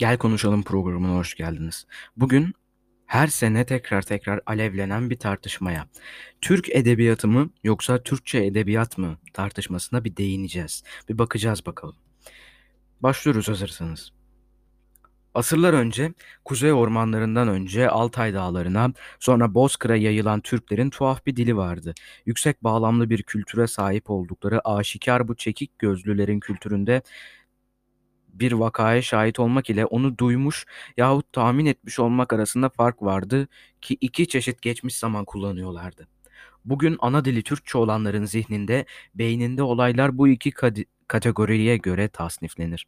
Gel Konuşalım programına hoş geldiniz. Bugün her sene tekrar tekrar alevlenen bir tartışmaya, Türk edebiyatı mı yoksa Türkçe edebiyat mı tartışmasına bir değineceğiz. Bir bakacağız bakalım. Başlıyoruz hazırsanız. Asırlar önce kuzey ormanlarından önce Altay dağlarına sonra Bozkır'a yayılan Türklerin tuhaf bir dili vardı. Yüksek bağlamlı bir kültüre sahip oldukları aşikar bu çekik gözlülerin kültüründe bir vakaya şahit olmak ile onu duymuş yahut tahmin etmiş olmak arasında fark vardı ki iki çeşit geçmiş zaman kullanıyorlardı. Bugün ana dili Türkçe olanların zihninde, beyninde olaylar bu iki kategoriye göre tasniflenir.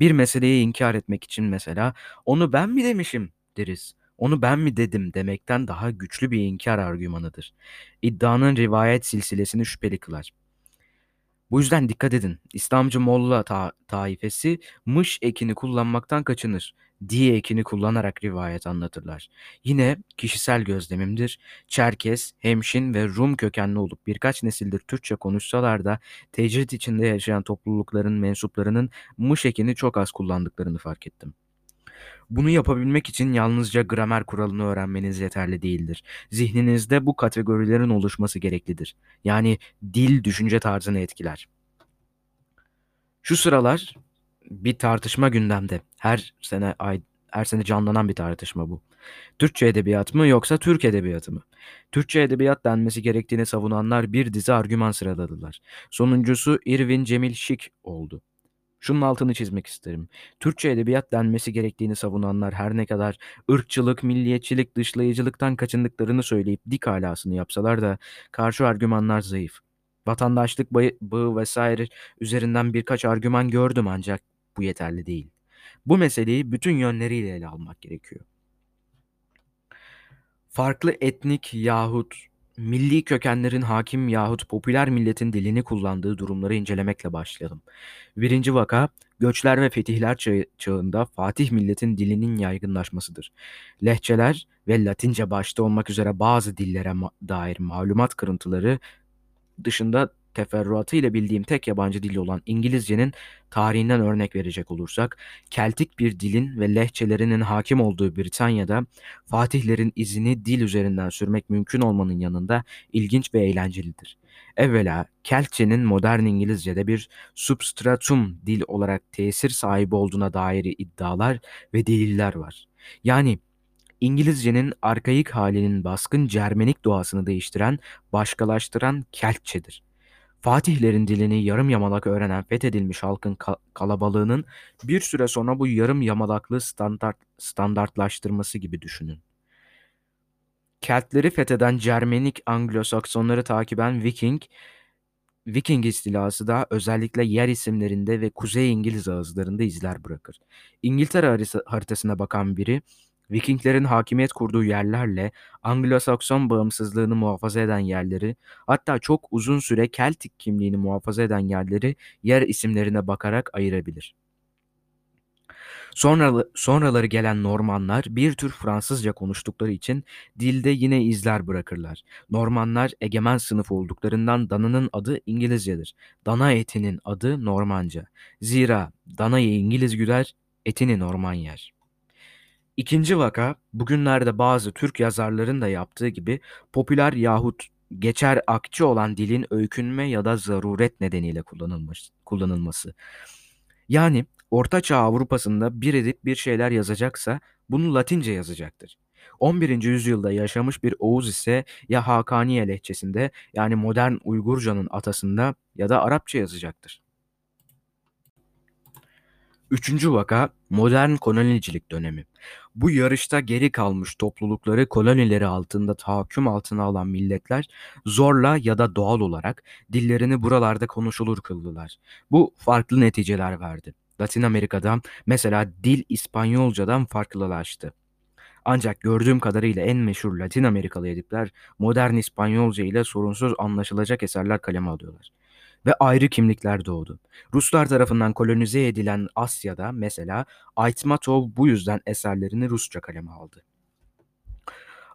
Bir meseleyi inkar etmek için mesela onu ben mi demişim deriz. Onu ben mi dedim demekten daha güçlü bir inkar argümanıdır. İddianın rivayet silsilesini şüpheli kılar. Bu yüzden dikkat edin. İslamcı Molla ta taifesi mış ekini kullanmaktan kaçınır. Di ekini kullanarak rivayet anlatırlar. Yine kişisel gözlemimdir. Çerkes, Hemşin ve Rum kökenli olup birkaç nesildir Türkçe konuşsalar da tecrit içinde yaşayan toplulukların mensuplarının mış ekini çok az kullandıklarını fark ettim. Bunu yapabilmek için yalnızca gramer kuralını öğrenmeniz yeterli değildir. Zihninizde bu kategorilerin oluşması gereklidir. Yani dil düşünce tarzını etkiler. Şu sıralar bir tartışma gündemde. Her sene ay her sene canlanan bir tartışma bu. Türkçe edebiyat mı yoksa Türk edebiyatı mı? Türkçe edebiyat denmesi gerektiğini savunanlar bir dizi argüman sıraladılar. Sonuncusu Irvin Cemil Şik oldu. Şunun altını çizmek isterim. Türkçe edebiyat denmesi gerektiğini savunanlar her ne kadar ırkçılık, milliyetçilik, dışlayıcılıktan kaçındıklarını söyleyip dik alasını yapsalar da karşı argümanlar zayıf. Vatandaşlık bağı vesaire üzerinden birkaç argüman gördüm ancak bu yeterli değil. Bu meseleyi bütün yönleriyle ele almak gerekiyor. Farklı etnik yahut milli kökenlerin hakim yahut popüler milletin dilini kullandığı durumları incelemekle başlayalım. Birinci vaka, göçler ve fetihler çağı, çağında Fatih milletin dilinin yaygınlaşmasıdır. Lehçeler ve Latince başta olmak üzere bazı dillere ma- dair malumat kırıntıları dışında teferruatı ile bildiğim tek yabancı dil olan İngilizcenin tarihinden örnek verecek olursak, Keltik bir dilin ve lehçelerinin hakim olduğu Britanya'da Fatihlerin izini dil üzerinden sürmek mümkün olmanın yanında ilginç ve eğlencelidir. Evvela Keltçenin modern İngilizce'de bir substratum dil olarak tesir sahibi olduğuna dair iddialar ve deliller var. Yani İngilizcenin arkaik halinin baskın Cermenik doğasını değiştiren, başkalaştıran Keltçedir. Fatihlerin dilini yarım yamalak öğrenen fethedilmiş halkın ka- kalabalığının bir süre sonra bu yarım yamalaklı standart standartlaştırması gibi düşünün. Keltleri fetheden Cermenik Anglo-Saksonları takiben Viking, Viking istilası da özellikle yer isimlerinde ve Kuzey İngiliz ağızlarında izler bırakır. İngiltere haritasına bakan biri Vikinglerin hakimiyet kurduğu yerlerle Anglo-Sakson bağımsızlığını muhafaza eden yerleri, hatta çok uzun süre Keltik kimliğini muhafaza eden yerleri yer isimlerine bakarak ayırabilir. Sonra, sonraları gelen Normanlar bir tür Fransızca konuştukları için dilde yine izler bırakırlar. Normanlar egemen sınıf olduklarından dananın adı İngilizcedir. Dana etinin adı Normanca. Zira danayı İngiliz güder, etini Norman yer. İkinci vaka, bugünlerde bazı Türk yazarların da yaptığı gibi popüler yahut geçer akçe olan dilin öykünme ya da zaruret nedeniyle kullanılmış, kullanılması. Yani Ortaçağ Avrupa'sında bir edip bir şeyler yazacaksa bunu Latince yazacaktır. 11. yüzyılda yaşamış bir Oğuz ise ya Hakaniye lehçesinde yani modern Uygurcanın atasında ya da Arapça yazacaktır. Üçüncü vaka modern kolonicilik dönemi. Bu yarışta geri kalmış toplulukları kolonileri altında tahakküm altına alan milletler zorla ya da doğal olarak dillerini buralarda konuşulur kıldılar. Bu farklı neticeler verdi. Latin Amerika'da mesela dil İspanyolcadan farklılaştı. Ancak gördüğüm kadarıyla en meşhur Latin Amerikalı edipler modern İspanyolca ile sorunsuz anlaşılacak eserler kaleme alıyorlar ve ayrı kimlikler doğdu. Ruslar tarafından kolonize edilen Asya'da mesela Aytmatov bu yüzden eserlerini Rusça kaleme aldı.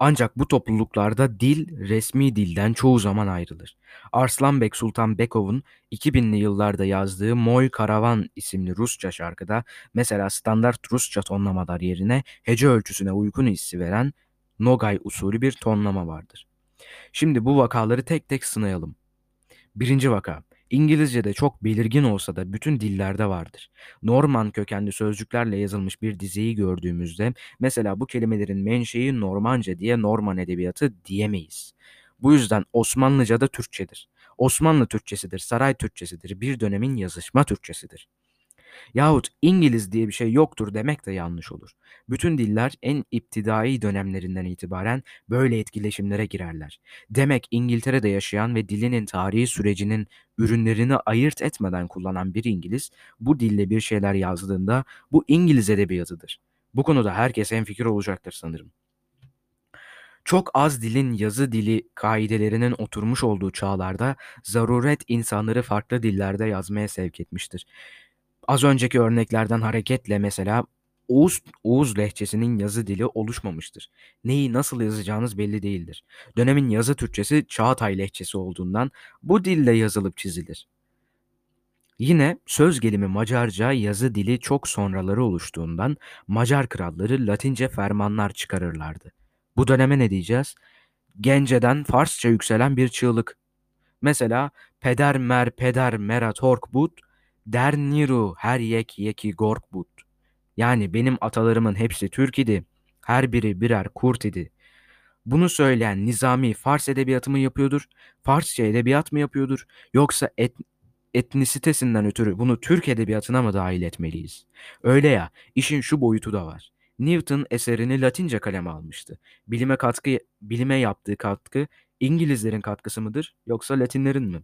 Ancak bu topluluklarda dil resmi dilden çoğu zaman ayrılır. Arslanbek Sultan Bekov'un 2000'li yıllarda yazdığı Moy Karavan isimli Rusça şarkıda mesela standart Rusça tonlamalar yerine hece ölçüsüne uygun hissi veren Nogay usulü bir tonlama vardır. Şimdi bu vakaları tek tek sınayalım. Birinci vaka. İngilizce'de çok belirgin olsa da bütün dillerde vardır. Norman kökenli sözcüklerle yazılmış bir diziyi gördüğümüzde mesela bu kelimelerin menşei Normanca diye Norman edebiyatı diyemeyiz. Bu yüzden Osmanlıca da Türkçedir. Osmanlı Türkçesidir, saray Türkçesidir, bir dönemin yazışma Türkçesidir. Yahut İngiliz diye bir şey yoktur demek de yanlış olur. Bütün diller en iptidai dönemlerinden itibaren böyle etkileşimlere girerler. Demek İngiltere'de yaşayan ve dilinin tarihi sürecinin ürünlerini ayırt etmeden kullanan bir İngiliz bu dille bir şeyler yazdığında bu İngiliz edebiyatıdır. Bu konuda herkes en fikir olacaktır sanırım. Çok az dilin yazı dili kaidelerinin oturmuş olduğu çağlarda zaruret insanları farklı dillerde yazmaya sevk etmiştir. Az önceki örneklerden hareketle mesela Oğuz, Oğuz lehçesinin yazı dili oluşmamıştır. Neyi nasıl yazacağınız belli değildir. Dönemin yazı Türkçesi Çağatay lehçesi olduğundan bu dille yazılıp çizilir. Yine söz gelimi Macarca yazı dili çok sonraları oluştuğundan Macar kralları Latince fermanlar çıkarırlardı. Bu döneme ne diyeceğiz? Gence'den Farsça yükselen bir çığlık. Mesela peder mer peder mera tork but, der niru her yek yeki gork but. Yani benim atalarımın hepsi Türk idi. Her biri birer kurt idi. Bunu söyleyen Nizami Fars edebiyatı mı yapıyordur? Farsça edebiyat mı yapıyordur? Yoksa et, etnisitesinden ötürü bunu Türk edebiyatına mı dahil etmeliyiz? Öyle ya, işin şu boyutu da var. Newton eserini Latince kaleme almıştı. Bilime katkı, bilime yaptığı katkı İngilizlerin katkısı mıdır yoksa Latinlerin mi?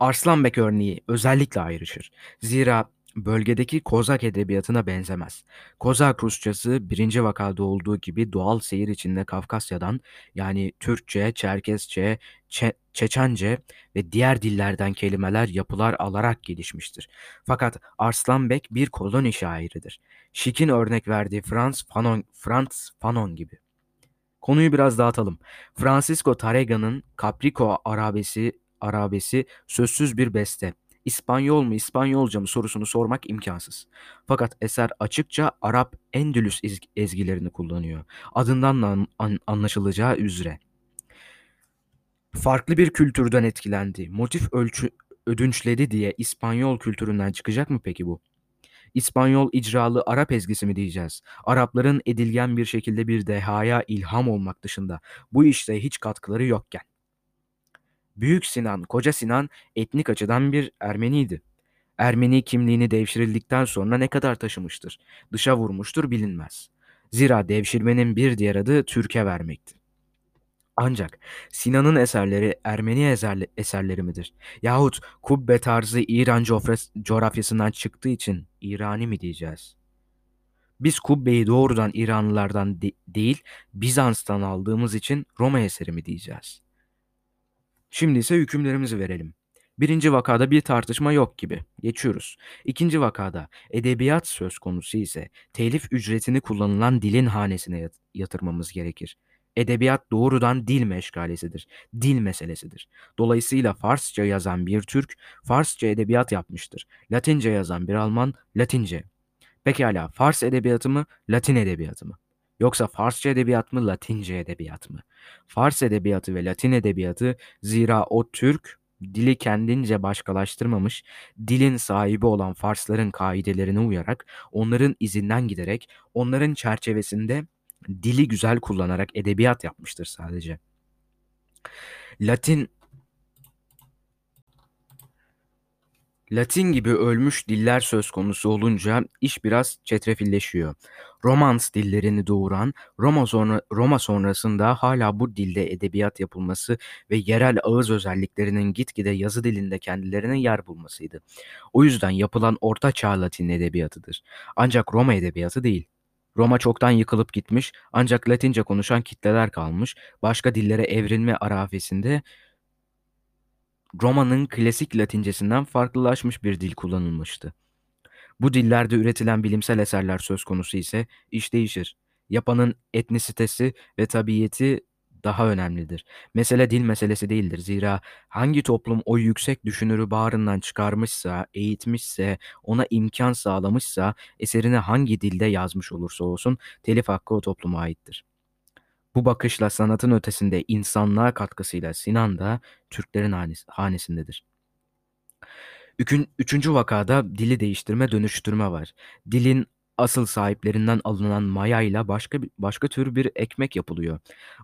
Arslanbek örneği özellikle ayrışır. Zira bölgedeki Kozak edebiyatına benzemez. Kozak Rusçası birinci vakada olduğu gibi doğal seyir içinde Kafkasya'dan yani Türkçe, Çerkesçe, Çe Çeçence ve diğer dillerden kelimeler, yapılar alarak gelişmiştir. Fakat Arslanbek bir koloni şairidir. Şik'in örnek verdiği Franz Fanon, Franz Fanon gibi. Konuyu biraz dağıtalım. Francisco Tarrega'nın Caprico Arabesi, Arabesi sözsüz bir beste. İspanyol mu İspanyolca mı sorusunu sormak imkansız. Fakat eser açıkça Arap Endülüs ezgilerini kullanıyor. Adından an, an, anlaşılacağı üzere. Farklı bir kültürden etkilendi. Motif ölçü ödünçleri diye İspanyol kültüründen çıkacak mı peki bu? İspanyol icralı Arap ezgisi mi diyeceğiz? Arapların edilgen bir şekilde bir dehaya ilham olmak dışında bu işte hiç katkıları yokken. Büyük Sinan, Koca Sinan etnik açıdan bir Ermeniydi. Ermeni kimliğini devşirildikten sonra ne kadar taşımıştır, dışa vurmuştur bilinmez. Zira devşirmenin bir diğer adı Türkiye vermekti. Ancak Sinan'ın eserleri Ermeni eserleri midir? Yahut kubbe tarzı İran coğrafyasından çıktığı için İrani mi diyeceğiz? Biz kubbeyi doğrudan İranlılardan de- değil Bizans'tan aldığımız için Roma eseri mi diyeceğiz? Şimdi ise hükümlerimizi verelim. Birinci vakada bir tartışma yok gibi. Geçiyoruz. İkinci vakada edebiyat söz konusu ise telif ücretini kullanılan dilin hanesine yatırmamız gerekir. Edebiyat doğrudan dil meşgalesidir. Dil meselesidir. Dolayısıyla Farsça yazan bir Türk, Farsça edebiyat yapmıştır. Latince yazan bir Alman, Latince. Pekala, Fars edebiyatı mı, Latin edebiyatı mı? Yoksa Farsça edebiyat mı, Latince edebiyat mı? Fars edebiyatı ve Latin edebiyatı zira o Türk dili kendince başkalaştırmamış, dilin sahibi olan Farsların kaidelerine uyarak, onların izinden giderek, onların çerçevesinde dili güzel kullanarak edebiyat yapmıştır sadece. Latin Latin gibi ölmüş diller söz konusu olunca iş biraz çetrefilleşiyor. Romans dillerini doğuran Roma sonra Roma sonrasında hala bu dilde edebiyat yapılması ve yerel ağız özelliklerinin gitgide yazı dilinde kendilerine yer bulmasıydı. O yüzden yapılan Orta Çağ Latin edebiyatıdır. Ancak Roma edebiyatı değil. Roma çoktan yıkılıp gitmiş ancak Latince konuşan kitleler kalmış. Başka dillere evrilme arafesinde Roma'nın klasik Latincesinden farklılaşmış bir dil kullanılmıştı. Bu dillerde üretilen bilimsel eserler söz konusu ise iş değişir. Yapanın etnisitesi ve tabiiyeti daha önemlidir. Mesele dil meselesi değildir. Zira hangi toplum o yüksek düşünürü bağrından çıkarmışsa, eğitmişse, ona imkan sağlamışsa, eserini hangi dilde yazmış olursa olsun telif hakkı o topluma aittir. Bu bakışla sanatın ötesinde insanlığa katkısıyla Sinan da Türklerin hanesindedir. Ükün, üçüncü vakada dili değiştirme dönüştürme var. Dilin asıl sahiplerinden alınan mayayla başka başka tür bir ekmek yapılıyor.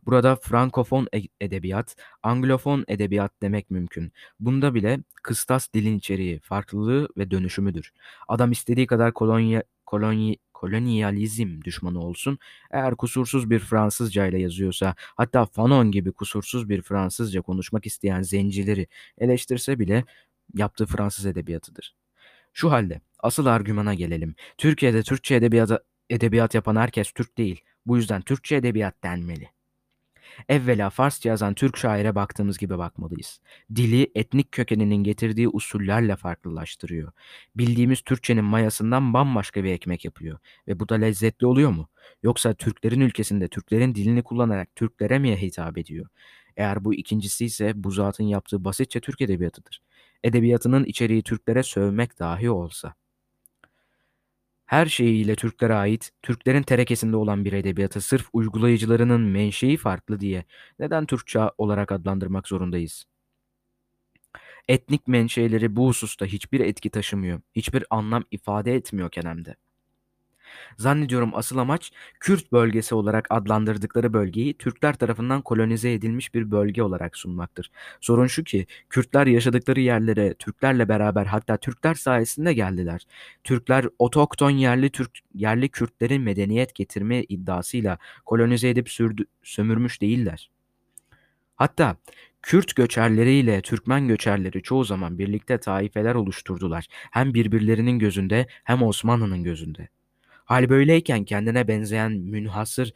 Burada frankofon e, edebiyat, anglofon edebiyat demek mümkün. Bunda bile kıstas dilin içeriği, farklılığı ve dönüşümüdür. Adam istediği kadar kolonya, kolony, kolonyalizm düşmanı olsun. Eğer kusursuz bir Fransızca ile yazıyorsa, hatta Fanon gibi kusursuz bir Fransızca konuşmak isteyen zencileri eleştirse bile yaptığı Fransız edebiyatıdır. Şu halde asıl argümana gelelim. Türkiye'de Türkçe edebiyat, edebiyat yapan herkes Türk değil. Bu yüzden Türkçe edebiyat denmeli. Evvela Farsça yazan Türk şaire baktığımız gibi bakmalıyız. Dili etnik kökeninin getirdiği usullerle farklılaştırıyor. Bildiğimiz Türkçenin mayasından bambaşka bir ekmek yapıyor. Ve bu da lezzetli oluyor mu? Yoksa Türklerin ülkesinde Türklerin dilini kullanarak Türklere mi hitap ediyor? Eğer bu ikincisi ise bu zatın yaptığı basitçe Türk edebiyatıdır. Edebiyatının içeriği Türklere sövmek dahi olsa. Her şeyiyle Türklere ait, Türklerin terekesinde olan bir edebiyatı sırf uygulayıcılarının menşei farklı diye neden Türkçe olarak adlandırmak zorundayız? Etnik menşeleri bu hususta hiçbir etki taşımıyor, hiçbir anlam ifade etmiyor kenemde. Zannediyorum asıl amaç Kürt bölgesi olarak adlandırdıkları bölgeyi Türkler tarafından kolonize edilmiş bir bölge olarak sunmaktır. Sorun şu ki Kürtler yaşadıkları yerlere Türklerle beraber hatta Türkler sayesinde geldiler. Türkler otokton yerli Türk yerli Kürtlerin medeniyet getirme iddiasıyla kolonize edip sürdü, sömürmüş değiller. Hatta Kürt göçerleriyle Türkmen göçerleri çoğu zaman birlikte taifeler oluşturdular. Hem birbirlerinin gözünde hem Osmanlı'nın gözünde. Hal böyleyken kendine benzeyen münhasır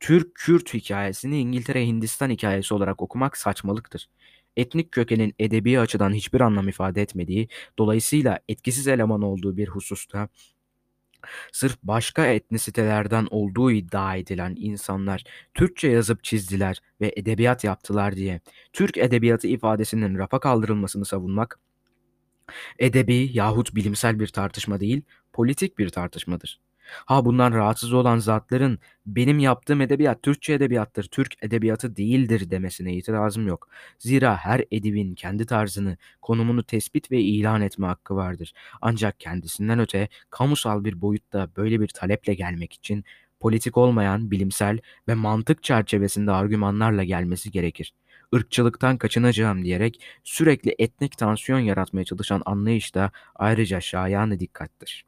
Türk-Kürt hikayesini İngiltere-Hindistan hikayesi olarak okumak saçmalıktır. Etnik kökenin edebi açıdan hiçbir anlam ifade etmediği, dolayısıyla etkisiz eleman olduğu bir hususta sırf başka etnisitelerden olduğu iddia edilen insanlar Türkçe yazıp çizdiler ve edebiyat yaptılar diye Türk edebiyatı ifadesinin rafa kaldırılmasını savunmak edebi yahut bilimsel bir tartışma değil, politik bir tartışmadır. Ha bundan rahatsız olan zatların benim yaptığım edebiyat Türkçe edebiyattır, Türk edebiyatı değildir demesine itirazım yok. Zira her edibin kendi tarzını, konumunu tespit ve ilan etme hakkı vardır. Ancak kendisinden öte kamusal bir boyutta böyle bir taleple gelmek için politik olmayan bilimsel ve mantık çerçevesinde argümanlarla gelmesi gerekir ırkçılıktan kaçınacağım diyerek sürekli etnik tansiyon yaratmaya çalışan anlayış da ayrıca şayanı dikkattir.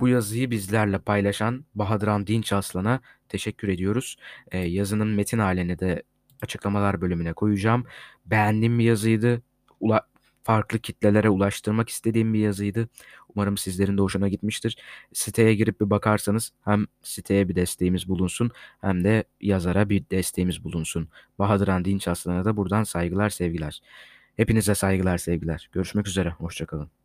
Bu yazıyı bizlerle paylaşan Bahadıran Dinç Aslan'a teşekkür ediyoruz. Ee, yazının metin halini de açıklamalar bölümüne koyacağım. Beğendiğim bir yazıydı. Ula farklı kitlelere ulaştırmak istediğim bir yazıydı. Umarım sizlerin de hoşuna gitmiştir. Siteye girip bir bakarsanız hem siteye bir desteğimiz bulunsun hem de yazara bir desteğimiz bulunsun. Bahadıran Dinç Aslan'a da buradan saygılar sevgiler. Hepinize saygılar sevgiler. Görüşmek üzere. Hoşçakalın.